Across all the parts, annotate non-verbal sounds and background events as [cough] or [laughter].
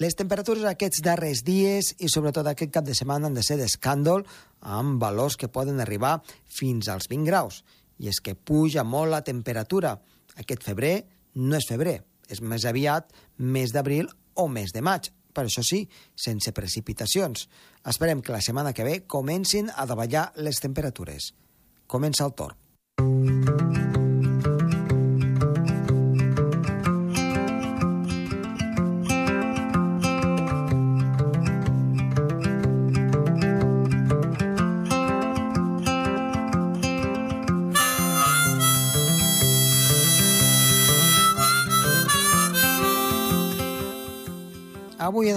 Les temperatures aquests darrers dies i sobretot aquest cap de setmana han de ser d'escàndol amb valors que poden arribar fins als 20 graus. I és que puja molt la temperatura. Aquest febrer no és febrer, és més aviat mes d'abril o mes de maig. Per això sí, sense precipitacions. Esperem que la setmana que ve comencin a davallar les temperatures. Comença el torn.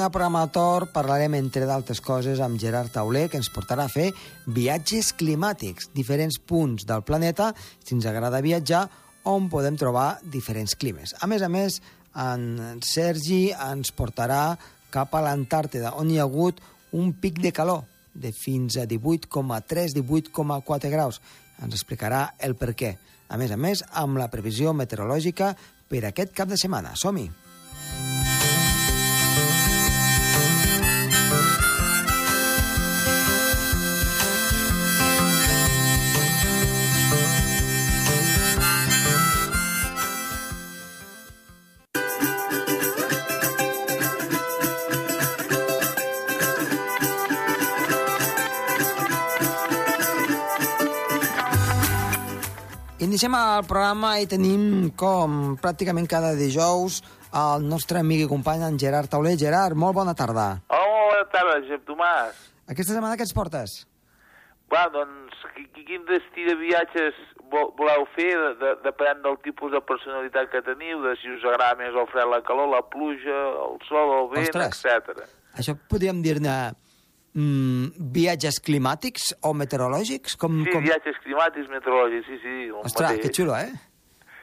El programa Tor parlarem, entre d'altres coses, amb Gerard Tauler, que ens portarà a fer viatges climàtics, diferents punts del planeta, si ens agrada viatjar, on podem trobar diferents climes. A més a més, en Sergi ens portarà cap a l'Antàrtida, on hi ha hagut un pic de calor de fins a 18,3, 18,4 graus. Ens explicarà el per què. A més a més, amb la previsió meteorològica per aquest cap de setmana. Som-hi! Iniciem el programa i tenim, com pràcticament cada dijous, el nostre amic i company, en Gerard Tauler. Gerard, molt bona tarda. Oh, bona tarda, Josep Tomàs. Aquesta setmana què ens portes? Va, doncs, qui- qui- quin destí de viatges vo- voleu fer, de, de, depenent del tipus de personalitat que teniu, de si us agrada més el fred, la calor, la pluja, el sol, el vent, Ostres. etc. Això podríem dir-ne mm, viatges climàtics o meteorològics? Com, Sí, com... viatges climàtics, meteorològics, sí, sí, Ostres, mateix. que xulo, eh?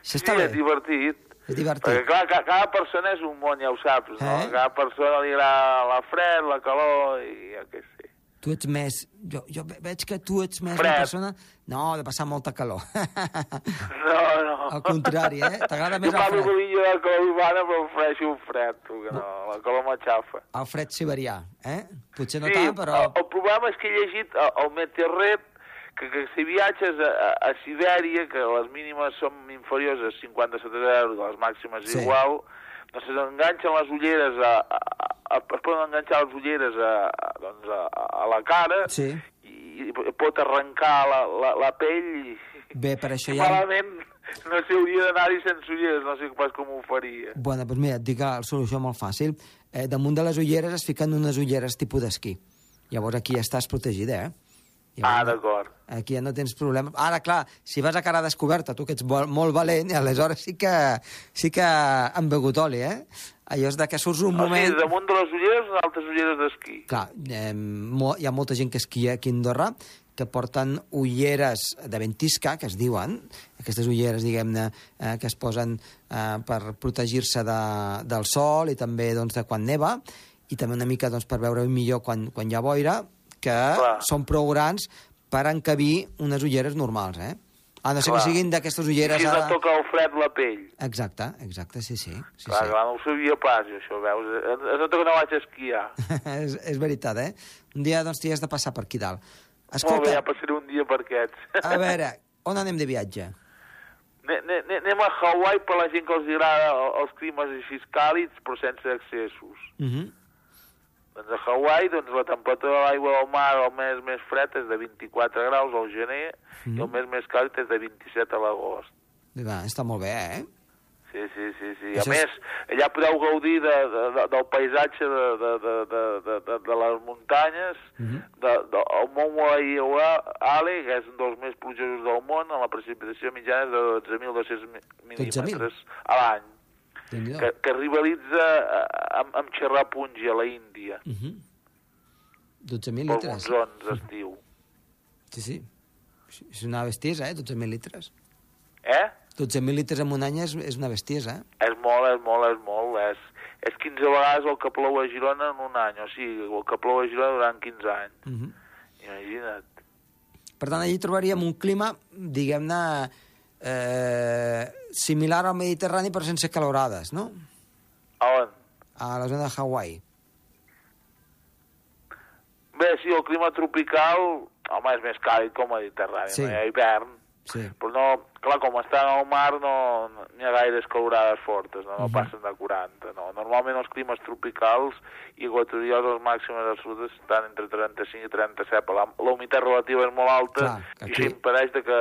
Això Sí, està és bé. divertit. És divertit. Perquè, clar, ca, cada persona és un món, ja ho saps, no? Eh? Cada persona li agrada la fred, la calor, i jo què sé. Tu ets més... Jo, jo ve- veig que tu ets més Fred. una persona... No, de passar molta calor. [laughs] No, no. Al contrari, eh? T'agrada més jo el parlo fred. de de la calor urbana, però prefereixo el fred, tu, que no, la calor m'aixafa. El fred siberià, eh? Potser no sí, tant, però... el, el problema és que he llegit el, el Meteorret que, que si viatges a, a, a Sibèria, que les mínimes són inferiors a 57 euros, les màximes Sí. igual, doncs s'enganxen les ulleres a, a, a, es poden enganxar les ulleres a, a, doncs a, a la cara Sí. I, pot arrencar la, la, la pell i... Bé, per això ja... Malament, no sé, hauria d'anar-hi sense ulleres, no sé pas com ho faria. Bueno, doncs mira, et dic la solució molt fàcil. Eh, damunt de les ulleres es fiquen unes ulleres tipus d'esquí. Llavors aquí ja estàs protegida, eh? Ah, d'acord. Aquí ja no tens problema. Ara, clar, si vas a cara descoberta, tu que ets molt valent, aleshores sí que, sí que han begut oli, eh? Allò és de que surts un O sigui, moment... damunt de les ulleres, altres ulleres d'esquí. Clar, eh, mo, hi ha molta gent que esquia aquí a Andorra que porten ulleres de ventisca, que es diuen, aquestes ulleres, diguem-ne, eh, que es posen eh, per protegir-se de, del sol i també doncs, de quan neva, i també una mica doncs, per veure millor quan, quan hi ha boira, que Clar. són prou grans per encabir unes ulleres normals, eh? A no ser que Clar. siguin d'aquestes ulleres... si no ara- toca el fred la pell. Exacte, exacte, sí, sí. sí, clar, sí. clar, no ho sabia pas, jo, això, veus? Es nota que no vaig esquiar. [laughs] és, és veritat, eh? Un dia doncs t'hi has de passar per aquí dalt. Molt bé, Escolta, ja passaré un dia per aquests. [laughs] a veure, [laughs] on anem de viatge? Ne- ne- ne- Anem a Hawaii per la gent que els agrada els climes així càlids, però sense excessos. Uh -huh. Doncs a Hawaii, doncs, la temperatura de l'aigua del mar el mes més fred és de 24 graus al gener Mhm. i el mes més càlid és de 27 a l'agost. Va, està molt bé, eh? Sí, sí, sí, sí. Això A és- més, allà podeu gaudir de, de, de, del paisatge de, de, de, de, de, de, de les muntanyes, Mhm. de, de, el Mont Ale, que és un dels més plujosos del món, amb la precipitació mitjana és de 12.200 mi- 12.000? mil·límetres a l'any, que, que rivalitza eh, amb, amb Cherrapunji, a la Índia, Uh -huh. 12.000 pel litres. monsons d'estiu. Sí, sí. És una bestiesa, eh? 12.000 litres. Eh? 12.000 litres en un any és, és una bestiesa? És molt, és molt, és molt. És, és 15 vegades el que plou a Girona en un any, o sigui, el que plou a Girona durant 15 anys. Uh -huh. Imagina't. Per tant, allí trobaríem un clima, diguem-ne, eh, similar al Mediterrani però sense calorades, no? A on? A la zona de Hawaii. Bé, sí, el clima tropical, home, és més càlid com el Mediterrani. Sí. No hi ha hivern, Sí. però no, clar, com estan al mar no n'hi ha gaires calorades fortes, no, no Mhm. passen de 40, no. Normalment els climes tropicals i equatorials, els màxims absolutes, estan entre 35 i 37, la, la humitat relativa és molt alta Clar, i aquí- això impedeix de que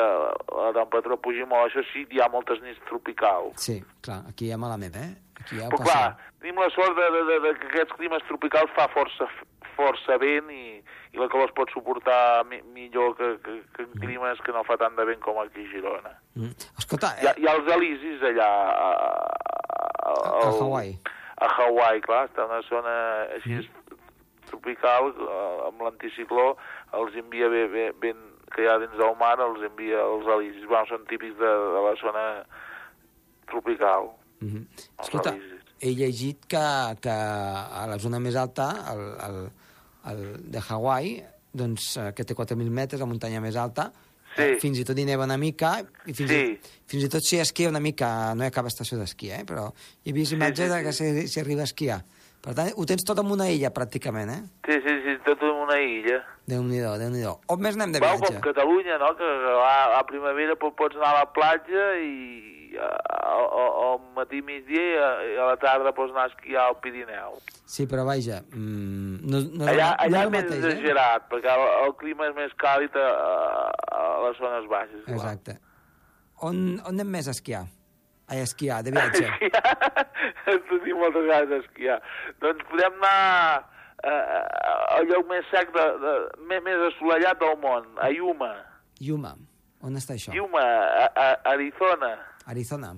la temperatura pugi molt, això sí, hi ha moltes nits tropicals. Sí, clar, aquí hi ha malament, eh? Aquí ja Però passa. clar, tenim la sort de, de, de, de que aquests climes tropicals fa força, força vent i, i la calor es pot suportar mi, millor que, que, que en climes que no fa tant de vent com aquí a Girona. Mm. Escolta, Hi ha, eh, hi ha els Elisis allà a, a, a Hawaii. A Hawaii, clar, està una zona així tropical, eh, amb l'anticicló, els envia bé, bé, vent que hi ha dins del mar, els envia els Elisis. Bueno, són típics de, de la zona tropical. Mhm. Els Escolta, Elisis. he llegit que, que a la zona més alta, el, el, el de Hawaii, doncs, eh, que té 4.000 metres, la muntanya més alta, Sí. eh, fins i tot hi neva una mica, i fins, Sí. i, fins i tot s'hi esquia una mica, no hi ha cap estació d'esquí, eh? però he vist Sí, imatges sí, de que s'hi arriba a esquiar. Per tant, ho tens tot en una illa, pràcticament, eh? Sí, sí, sí, tot en una illa. Déu-n'hi-do, déu nhi déu On més anem de Vau, viatge? com Catalunya, no?, que a, a primavera po- pots anar a la platja i al matí migdia i a, i a la tarda pots anar a esquiar al Pirineu. Sí, però vaja, mm, no, no, allà el- no allà és més eh? exagerat, perquè el, el clima és més càlid a, a, les zones baixes. clar. Exacte. On, on anem més a esquiar? A esquiar, de [laughs] viatge. Tenim moltes ganes d'esquiar. Doncs podem anar eh, al lloc més sec, de, de, més, més assolellat del món, a Yuma. Yuma. On està això? Yuma, a, a Arizona. Arizona.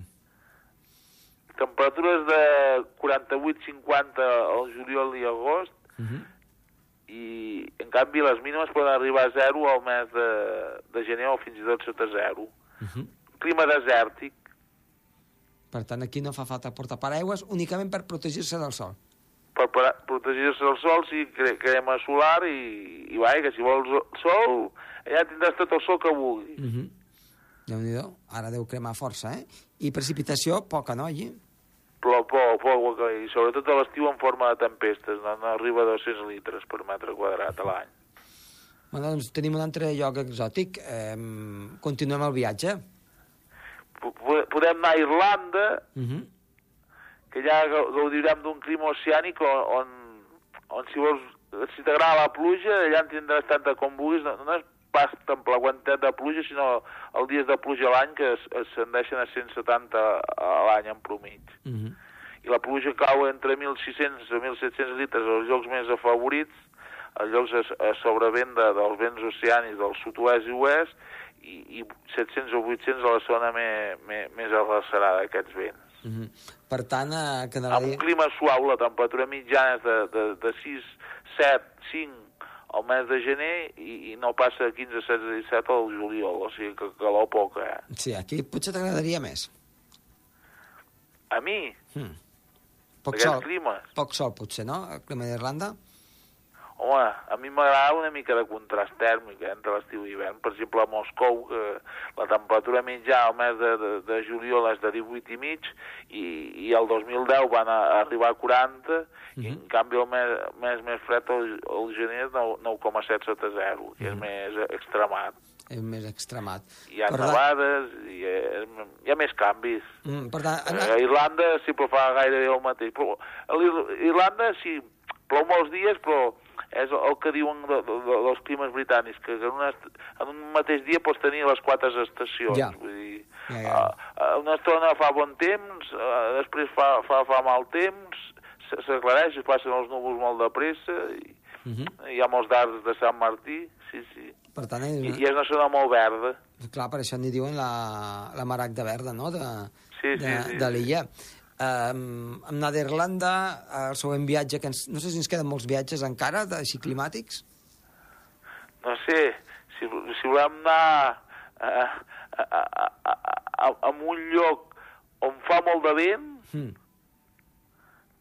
Temperatures de 48-50 al juliol i agost, Uh -huh. i en canvi les mínimes poden arribar a zero al mes de, de gener o fins i tot sota zero. Uh -huh. Clima desèrtic, Per tant, aquí no fa falta portar paraigües únicament per protegir-se del sol. per, per protegir-se del sol, sí, cre crema solar i, i vai, que si vols sol, allà tindràs tot el sol que vulguis. Uh -huh. Déu-n'hi-do. Ara deu cremar força, eh? I precipitació, poca, no, allí? Però poc, poc, i sobretot a l'estiu en forma de tempestes, no, no arriba a 200 litres per metre quadrat a l'any. Bueno, doncs tenim un altre lloc exòtic. Eh, continuem el viatge. Po- Podem anar a Irlanda, Uh -huh. que ja gau- gaudirem d'un clima oceànic on, on, on si vols, si t'agrada la pluja, allà en tindràs tanta com vulguis, no, no és pas per la quantitat de pluja, sinó els dies de pluja a l'any que ascendeixen a 170 a l'any en promig. Uh -huh. I la pluja cau entre 1.600 a 1.700 litres als llocs més afavorits, als llocs a, a sobrevent de, dels vents oceànics del sud-oest i oest, i, i 700 o 800 a la zona més, més, més arrecerada d'aquests vents. Uh -huh. Per tant, eh, Amb quedarà... un clima suau, la temperatura mitjana és de, de, de 6, 7, 5 al mes de gener i, i no passa de 15, 16, 17 al juliol, o sigui que calor poca, eh? Sí, aquí potser t'agradaria més. A mi, Hmm. Poc sol. Poc sol, potser, no? El clima d'Irlanda? Home, a mi m'agrada una mica de contrast tèrmic eh, entre l'estiu i hivern. Per exemple, a Moscou, que la temperatura mitjà al mes de, de, de juliol és de 18 i mig, i, i el 2010 van a, a arribar a 40, i en canvi el mes, mes més fred, el, el gener, és 9 9,7 sota 0, que és més extremat. És més extremat. Hi ha Per nevades, i és, hi ha més canvis. Mm, per tant, A Irlanda sempre fa gairebé el mateix. Però a Irlanda sí, plou molts dies, però és el que diuen de, de, de, dels climes britànics, que en, una, en un mateix dia pots tenir les quatre estacions. Ja. Vull dir, Ja, ja. a una estona fa bon temps, a, després fa, fa, fa mal temps, s'aclareix, es passen els núvols molt de pressa, i, uh -huh. hi ha molts d'arcs de Sant Martí, sí, sí. per tant és, I, I és una zona molt verda. clar, per això n'hi diuen la, la maragda verda, no?, de, Sí, sí, de, sí, de sí. Um, hem anat d'Irlanda, el següent viatge, que ens, no sé si ens queden molts viatges encara, de, així climàtics. no sé, si, si volem anar a, a, a, a, a, a un lloc on fa molt de vent, Mm.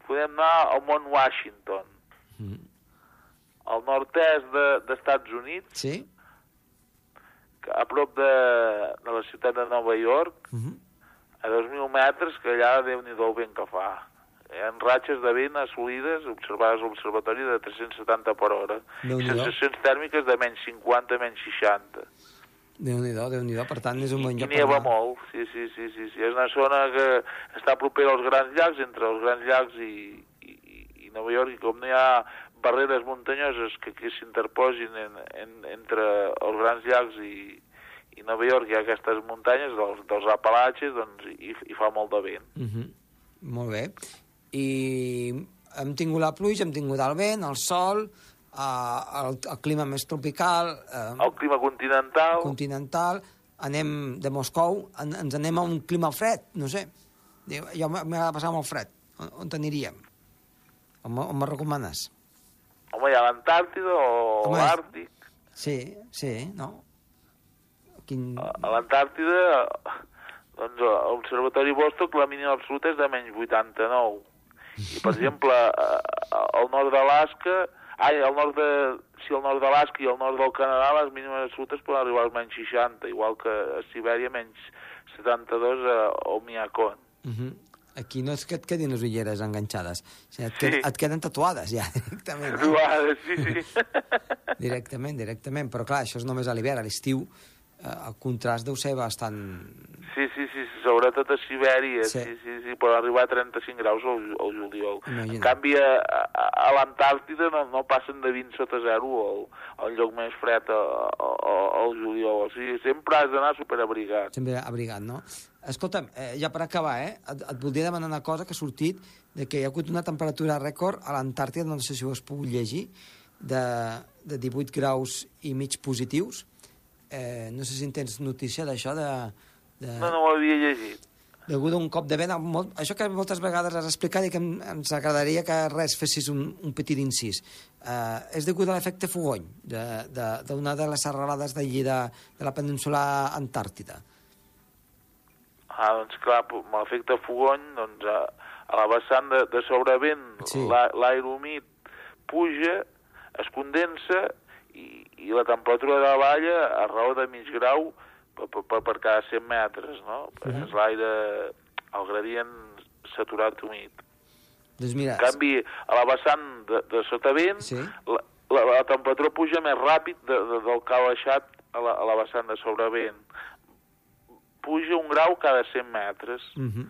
podem anar al mont Washington, Mm. al nord-est de- d'Estats Units, Sí? a prop de, de la ciutat de Nova York, Uh -huh. A 2.000 metres, que allà déu nhi el vent que fa. hi ha ratxes de vent assolides, observades a l'observatori, de 370 per hora. I sensacions tèrmiques de menys 50, menys 60. Déu-n'hi-do, déu nhi déu Per tant, és un bon I lloc n'hi va molt, sí, sí, sí, sí, sí. És una zona que està propera als grans llacs, entre els grans llacs i, i- i Nova York, i com no hi ha barreres muntanyoses que, que s'interposin en, en, entre els grans llacs i, i Nova York, hi ha aquestes muntanyes dels, dels Apalatges, doncs hi, hi fa molt de vent. Uh -huh. Molt bé. I hem tingut la pluja, hem tingut el vent, el sol, eh, el, el clima més tropical, eh, El clima continental, continental, anem de Moscou, en, ens anem a un clima fred, no sé. Jo m'agrada passar molt fred. On, on t'aniríem? On, on me recomanes? home, hi ha l'Antàrtida o l'Àrtic. Sí, sí, no? Quin... A a l'Antàrtida, doncs, l'Observatori Vostok la mínima absoluta és de menys 89. I, per [laughs] exemple, al nord d'Alaska, ai, al nord de, sí, al nord d'Alaska i al nord del Canadà, les mínimes absolutes poden arribar als menys 60, igual que a Sibèria menys 72 a Omiakon. Uh -huh. Aquí no és que et quedin les ulleres enganxades, o sigui, et, Sí. et queden tatuades ja, [laughs] directament. Eh? Trobades, sí, sí. [laughs] Directament, directament. Però clar, això és només a l'hivern. A l'estiu el contrast deu ser bastant... Sí, sí, sí, sobretot a Sibèria, Sí. sí, sí, sí, pot arribar a 35 graus al, al juliol. Imagina't. En canvi, a, a, a l'Antàrtida no, no passen de 20 sota zero al, al lloc més fred al juliol. O sigui, sempre has d'anar superabrigat. Sempre abrigat, no? Escolta'm, eh, ja per acabar, eh, et, et voldria demanar una cosa que ha sortit de que hi ha hagut una temperatura rècord a l'Antàrtida, no sé si ho has pogut llegir, de, de 18 graus i mig positius. Eh, no sé si en tens notícia d'això, de, de, No, no ho havia llegit. degut a un cop de vent. Molt, això que moltes vegades has explicat i que ens agradaria que res fessis un, un petit incís. Eh, és degut a l'efecte fogony d'una de, de, d'una de les serralades d'allí de, de la península antàrtida. Ah, doncs clar, amb l'efecte fogony, doncs a, a la vessant de, de sobrevent Sí. la- l'aire humit puja, es condensa i, i la temperatura de la valla a raó de mig grau per, per, per, cada 100 metres, no? Mhm. És l'aire, el gradient saturat humit. Doncs mira, En canvi, a la vessant de, de sotavent, Sí. la, la, la temperatura puja més ràpid de, de, del que ha baixat a la, a la vessant de sobrevent. Puja un grau cada 100 metres. uh -huh.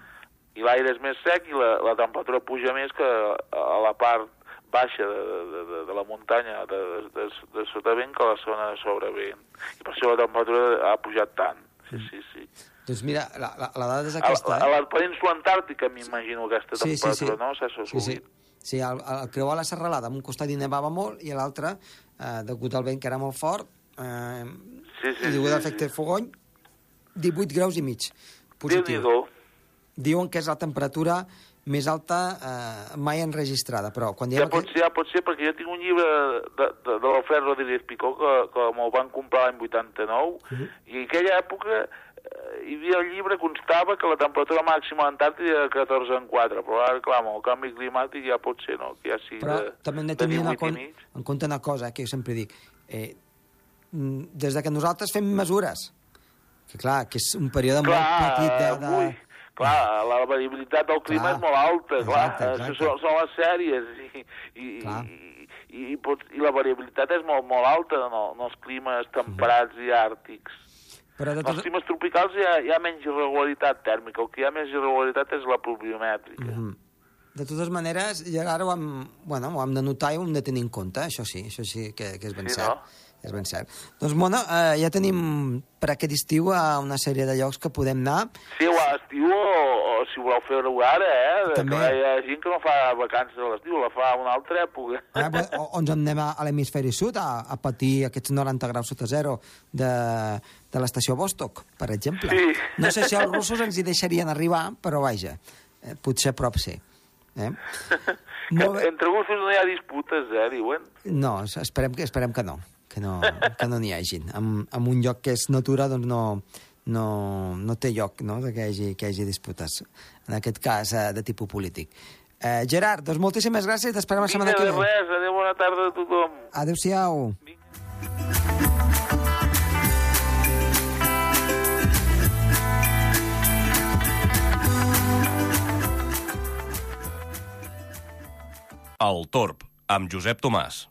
I l'aire és més sec i la, la temperatura puja més que a la part baixa de, de, de, de la muntanya de, de, de, de sotavent que a la zona de sobrevent. I per això la temperatura ha pujat tant. Sí, sí, sí. doncs mira, la, la, la dada és A, aquesta, a eh? la península antàrtica m'imagino aquesta Sí, sí, sí. temperatura, no? S'ha Sí, sí. Sí, al, al creuar la serralada, en un costat hi nevava molt i a l'altre, eh, degut al vent que era molt fort, eh, Sí, sí, i degut sí, a l'efecte sí. fogony, 18 graus i mig positiu. Déu-n'hi-do. Diuen que és la temperatura més alta eh, mai enregistrada, però quan diem Ja pot, ser, ja pot ser, perquè jo tinc un llibre de, de, de l'Alfred Rodríguez Picó que, que me'l van comprar l'any 89, i en aquella època eh, hi havia el llibre constava que la temperatura màxima a l'Antàrtida era de 14 en 4, però ara, clar, amb el canvi climàtic ja pot ser, no?, que ja sigui Però de, també hem de tenir en 18 i compte, mig. en compte una cosa, eh, que jo sempre dic. Eh, mm, des de que nosaltres fem mesures, que clar, que és un període molt Clar, petit de... de... ui, clar, la variabilitat del clima Clar. és molt alta, clar, Exacte, exacte. Són, són les sèries i, i, Clar. i, i, i, pot, i la variabilitat és molt, molt alta en, el, en els climes temperats i àrtics. Però de En els tot... climes tropicals hi ha, hi ha menys irregularitat tèrmica, el que hi ha més irregularitat és la pluviomètrica. Mhm. De totes maneres, ja ara ho hem, bueno, ho hem de notar i ho hem de tenir en compte, això sí, això sí que, que és ben Sí, cert. no? És ben cert. Doncs, Mona, eh, ja tenim per aquest estiu a una sèrie de llocs que podem anar. Sí, o a l'estiu o, o si voleu fer-ho ara, eh? També. Que hi ha gent que no fa vacances a l'estiu, la fa a una altra època. Però- o, o ens en anem a, a l'hemisferi sud a, a patir aquests 90 graus sota zero de, de l'estació Vostok, per exemple. Sí. No sé si els russos ens hi deixarien arribar, però vaja, eh, potser a prop sí. Eh? [laughs] Que Molt bé. entre gustos no hi ha disputes, eh, diuen. No, esperem que, esperem que no, que no que no n'hi hagin. En, en un lloc que és natura, doncs no, no, no té lloc no, de que, hi hagi, que hi hagi disputes. En aquest cas, eh, de tipus polític. Eh, Gerard, doncs moltíssimes gràcies t'esperem la setmana que ve. res, adéu, bona tarda a tothom. Adéu-siau. El Torb, amb Josep Tomàs.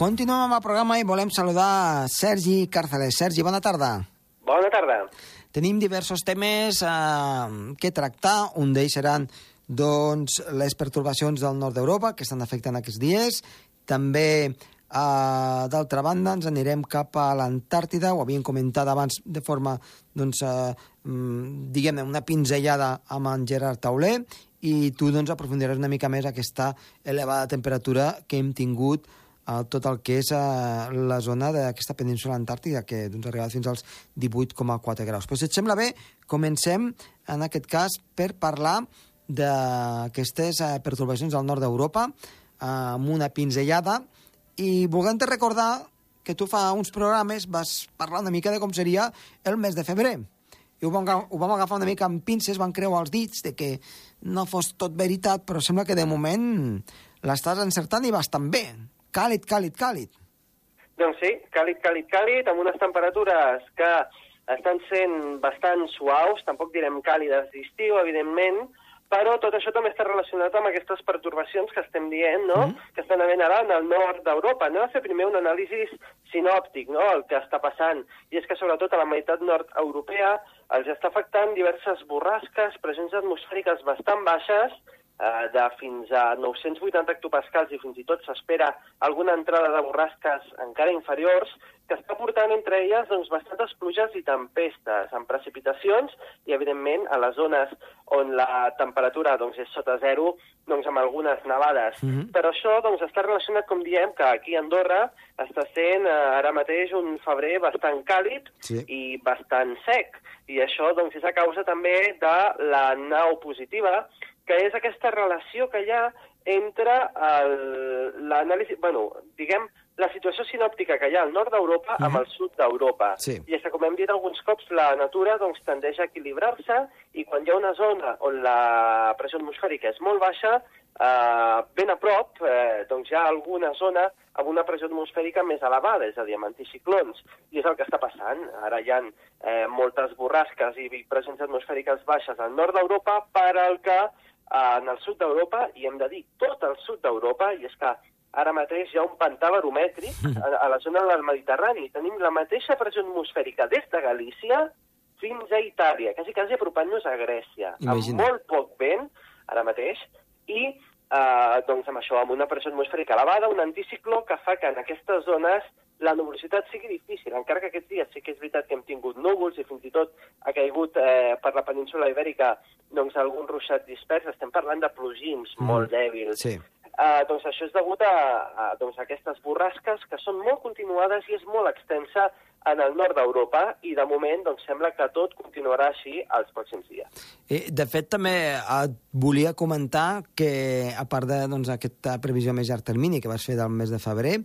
Continuem amb el programa i volem saludar Sergi Càrceles. Sergi, bona tarda. Bona tarda. Tenim diversos temes eh, que tractar. Un d'ells seran doncs, les pertorbacions del nord d'Europa que estan afectant aquests dies. També, eh, d'altra banda, ens anirem cap a l'Antàrtida. Ho havíem comentat abans de forma, doncs, eh, diguem una pinzellada amb en Gerard Tauler i tu doncs, aprofundiràs una mica més aquesta elevada temperatura que hem tingut a tot el que és a la zona d'aquesta península antàrtica, que doncs, ha arribat fins als 18,4 graus. Però si et sembla bé, comencem, en aquest cas, per parlar d'aquestes eh, pertorbacions al nord d'Europa, eh, amb una pinzellada, i volent-te recordar que tu fa uns programes vas parlar una mica de com seria el mes de febrer. I ho vam, ho vam agafar una mica amb pinces, van creuar els dits de que no fos tot veritat, però sembla que de moment l'estàs encertant i bastant bé. Càlid, càlid, càlid. Doncs sí, càlid, càlid, càlid, amb unes temperatures que estan sent bastant suaus, tampoc direm càlides d'estiu, evidentment, però tot això també està relacionat amb aquestes pertorbacions que estem dient, no?, mm que estan havent ara en el nord d'Europa. Anem a fer primer un anàlisi sinòptic, no?, el que està passant. I és que, sobretot, a la meitat nord europea els està afectant diverses borrasques, pressions atmosfèriques bastant baixes, de fins a 980 hectopascals i fins i tot s'espera alguna entrada de borrasques encara inferiors, que està portant entre elles doncs, bastantes pluges i tempestes, amb precipitacions i, evidentment, a les zones on la temperatura doncs, és sota zero, doncs, amb algunes nevades. Mm -hmm. Però això doncs, està relacionat, com diem, que aquí a Andorra està sent eh, ara mateix un febrer bastant càlid sí. i bastant sec. I això doncs, és a causa també de la nau positiva, que és aquesta relació que hi ha entre l'anàlisi, bueno, diguem, la situació sinòptica que hi ha al nord d'Europa uh -huh. amb el sud d'Europa. Sí. I és que, com hem dit alguns cops, la natura doncs, tendeix a equilibrar-se i quan hi ha una zona on la pressió atmosfèrica és molt baixa, eh, ben a prop eh, doncs hi ha alguna zona amb una pressió atmosfèrica més elevada, és a dir, amb anticiclons. I és el que està passant. Ara hi ha eh, moltes borrasques i pressions atmosfèriques baixes al nord d'Europa per al que en el sud d'Europa, i hem de dir tot el sud d'Europa, i és que ara mateix hi ha un pantà baromètric [laughs] a, a la zona del Mediterrani. Tenim la mateixa pressió atmosfèrica des de Galícia fins a Itàlia, quasi quasi apropant-nos a Grècia, Imagina. amb molt poc vent ara mateix, i eh, doncs amb això, amb una pressió atmosfèrica elevada, un anticicló que fa que en aquestes zones la nuvolositat sigui difícil, encara que aquests dies sí que és veritat que hem tingut núvols i fins i tot ha caigut eh, per la península ibèrica doncs, algun ruixat dispers, estem parlant de plogins mm. molt dèbils. Sí. Uh, doncs això és degut a, a, doncs, a aquestes borrasques que són molt continuades i és molt extensa en el nord d'Europa i de moment doncs, sembla que tot continuarà així els pròxims dies. Eh, de fet, també et volia comentar que, a part d'aquesta doncs, previsió més llarg termini que vas fer del mes de febrer,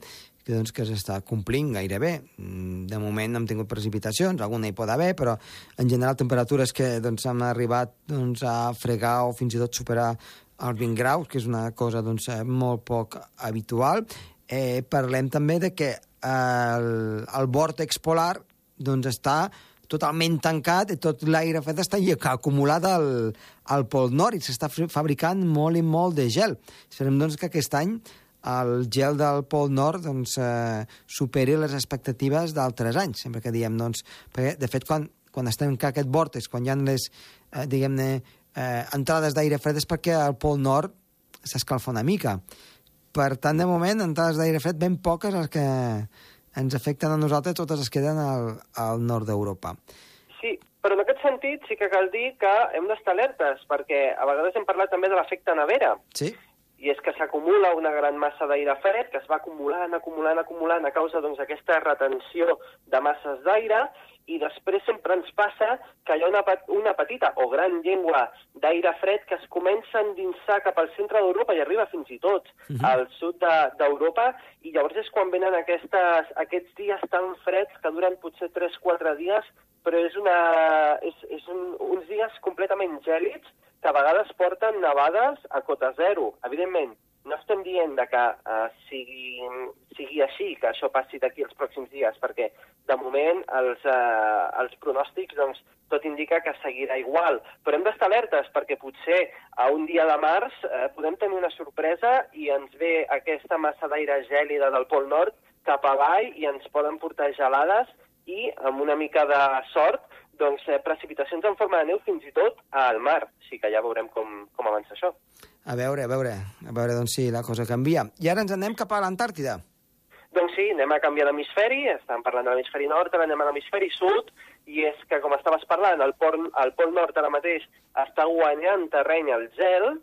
doncs, que s'està complint gairebé. Mm, de moment hem tingut precipitacions, alguna hi pot haver, però en general temperatures que doncs, han arribat doncs, a fregar o fins i tot superar els 20 graus, que és una cosa doncs, eh, molt poc habitual. Eh, parlem també de que el, el vòrtex polar doncs, està totalment tancat i tot l'aire fred està acumulat al, al Pol Nord i s'està fabricant molt i molt de gel. Esperem doncs, que aquest any el gel del Pol Nord doncs, eh, superi les expectatives d'altres anys, sempre que diem, doncs, perquè, de fet, quan, quan estem en aquest vòrtex, quan hi ha les, eh, diguem-ne, eh, entrades d'aire fred és perquè el Pol Nord s'escalfa una mica. Per tant, de moment, entrades d'aire fred ben poques les que ens afecten a nosaltres, totes es queden al, al nord d'Europa. Sí, però en aquest sentit sí que cal dir que hem d'estar alertes, perquè a vegades hem parlat també de l'efecte nevera. Sí i és que s'acumula una gran massa d'aire fred que es va acumulant, acumulant, acumulant a causa d'aquesta doncs, retenció de masses d'aire i després sempre ens passa que hi ha una, una petita o gran llengua d'aire fred que es comença a endinsar cap al centre d'Europa i arriba fins i tot uh mhm. -huh. al sud d'Europa de, i llavors és quan venen aquestes, aquests dies tan freds que duren potser 3-4 dies però és, una, és, és un, uns dies completament gèlids que a vegades porten nevades a cota zero. Evidentment, No estem dient de que uh, sigui, sigui així, que això passi d'aquí els pròxims dies, perquè de moment els, uh, els pronòstics doncs, tot indica que seguirà igual. Però hem d'estar alertes perquè potser a un dia de març uh, podem tenir una sorpresa i ens ve aquesta massa d'aire gèlida del Pol Nord cap avall i ens poden portar gelades i amb una mica de sort doncs, eh, precipitacions en forma de neu fins i tot al mar. Així que ja veurem com, com avança això. A veure, a veure, a veure, doncs sí, la cosa canvia. I ara ens anem cap a l'Antàrtida. Doncs sí, anem a canviar d'hemisferi, estem parlant de l'hemisferi nord, ara anem a l'hemisferi sud, i és que, com estaves parlant, el pol, el pol nord ara mateix està guanyant terreny al gel,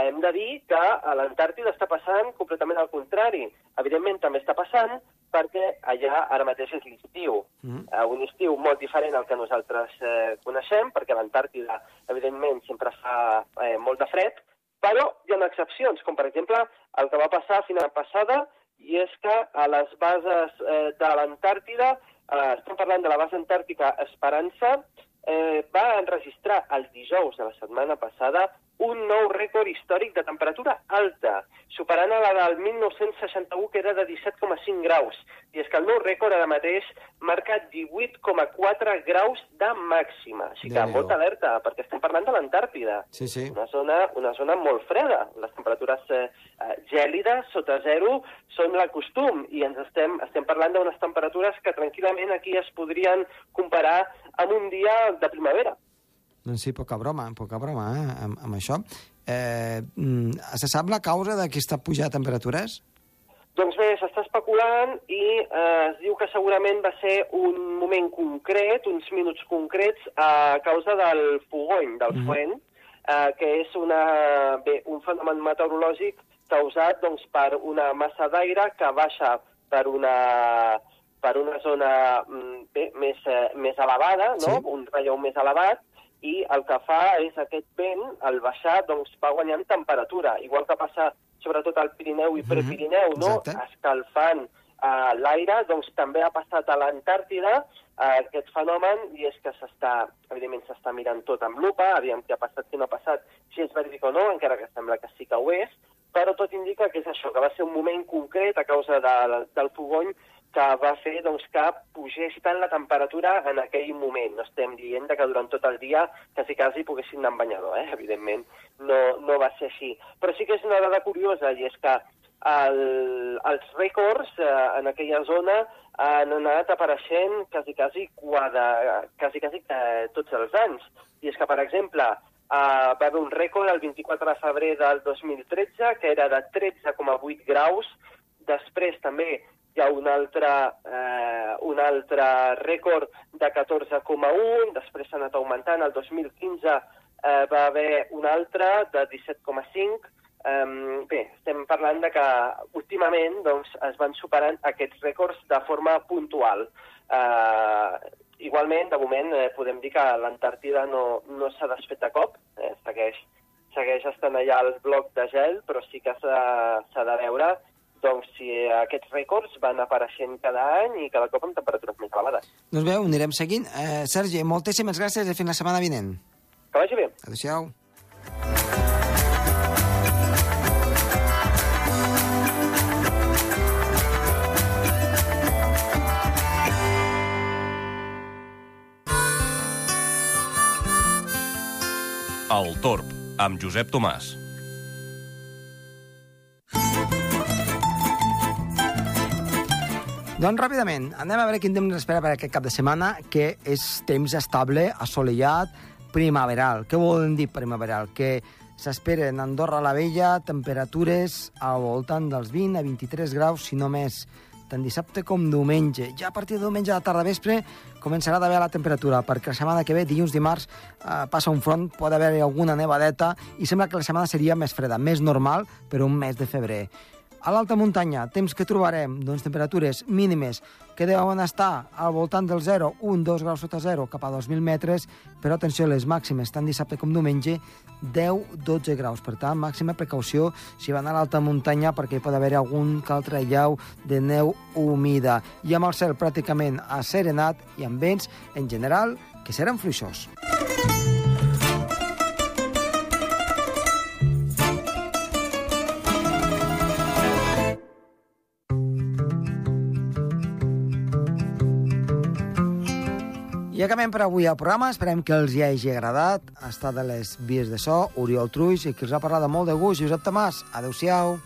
hem de dir que a l'Antàrtida està passant completament al contrari. Evidentment també està passant perquè allà ara mateix és l'estiu. Mm. Uh, un estiu molt diferent al que nosaltres eh, coneixem, perquè a l'Antàrtida, evidentment, sempre fa eh, molt de fred, però hi ha excepcions, com per exemple el que va passar a final passada, i és que a les bases eh, de l'Antàrtida, eh, estem parlant de la base antàrtica Esperança, eh, va enregistrar el dijous de la setmana passada un nou rècord històric de temperatura alta, superant a la del 1961, que era de 17,5 graus. I és que el nou rècord ara mateix marca 18,4 graus de màxima. Així que molta alerta, perquè estem parlant de l'Antàrtida. Sí, sí. Una zona, una zona molt freda. Les temperatures eh, eh gèlides, sota zero, són la costum. I ens estem, estem parlant d'unes temperatures que tranquil·lament aquí es podrien comparar amb un dia de primavera. Doncs sí, poca broma, poca broma, eh, amb, amb això. Eh, mm, se sap la causa d'aquesta pujada de temperatures? Doncs bé, s'està especulant i eh, es diu que segurament va ser un moment concret, uns minuts concrets, a causa del fogony, del mm -hmm. fuent, eh, que és una, bé, un fenomen meteorològic causat doncs, per una massa d'aire que baixa per una, per una zona mm, bé, més, eh, més elevada, no? Sí. un relleu més elevat, i el que fa és aquest vent, al baixar, doncs va guanyant temperatura, igual que passa sobretot al Pirineu i mhm. Prepirineu, no? Exacte. escalfant uh, l'aire, doncs també ha passat a l'Antàrtida uh, aquest fenomen i és que s'està, evidentment s'està mirant tot amb lupa, aviam què ha passat, què no ha passat, si és veritat o no, encara que sembla que sí que ho és, però tot indica que és això, que va ser un moment concret a causa de, del fogony que va fer doncs, que pugés tant la temperatura en aquell moment. No estem dient que durant tot el dia quasi quasi poguessin anar en banyador, eh? evidentment no, no va ser així. Però sí que és una dada curiosa i és que el, els rècords eh, en aquella zona han anat apareixent quasi, quasi, quadra, quasi, quasi eh, tots els anys. I és que, per exemple, eh, va haver un rècord el 24 de febrer del 2013, que era de 13,8 graus. Després també hi ha un altre, eh, un altre rècord de 14,1, després s'ha anat augmentant, el 2015 eh, va haver un altre de 17,5, Um, bé, estem parlant de que últimament doncs, es van superant aquests rècords de forma puntual. Uh, igualment, de moment, eh, podem dir que l'Antàrtida no, no s'ha desfet de cop, eh, segueix, segueix estant allà el bloc de gel, però sí que s'ha de veure doncs si aquests rècords van apareixent cada any i cada cop amb temperatures més elevades. Doncs bé, ho anirem seguint. Eh, Sergi, moltíssimes gràcies i fins la setmana vinent. Que vagi bé. Adéu-siau. El Torb, amb Josep Tomàs. Doncs ràpidament, anem a veure quin temps espera per aquest cap de setmana, que és temps estable, assolellat, primaveral. Què volen dir primaveral? Que s'esperen a Andorra la Vella temperatures al voltant dels 20 a 23 graus, si no més, tant dissabte com diumenge. Ja a partir de diumenge a la tarda vespre començarà a haver la temperatura, perquè la setmana que ve, dilluns, dimarts, eh, passa un front, pot haver alguna nevadeta, i sembla que la setmana seria més freda, més normal per un mes de febrer. A l'alta muntanya, temps que trobarem, doncs, temperatures mínimes que deuen estar al voltant del 0, 1, 2 graus sota 0 cap a 2.000 metres, però atenció, les màximes, tant dissabte com diumenge, 10-12 graus. Per tant, màxima precaució si van a l'alta muntanya perquè hi pot haver algun que altre llau de neu humida. I amb el cel pràcticament asserenat i amb vents, en general, que seran fluixos. Acabem per avui el programa. Esperem que els hi hagi agradat. Estat de les vies de so, Oriol Truix, i qui els ha parlat de molt de gust, Josep Tomàs. Adéu-siau.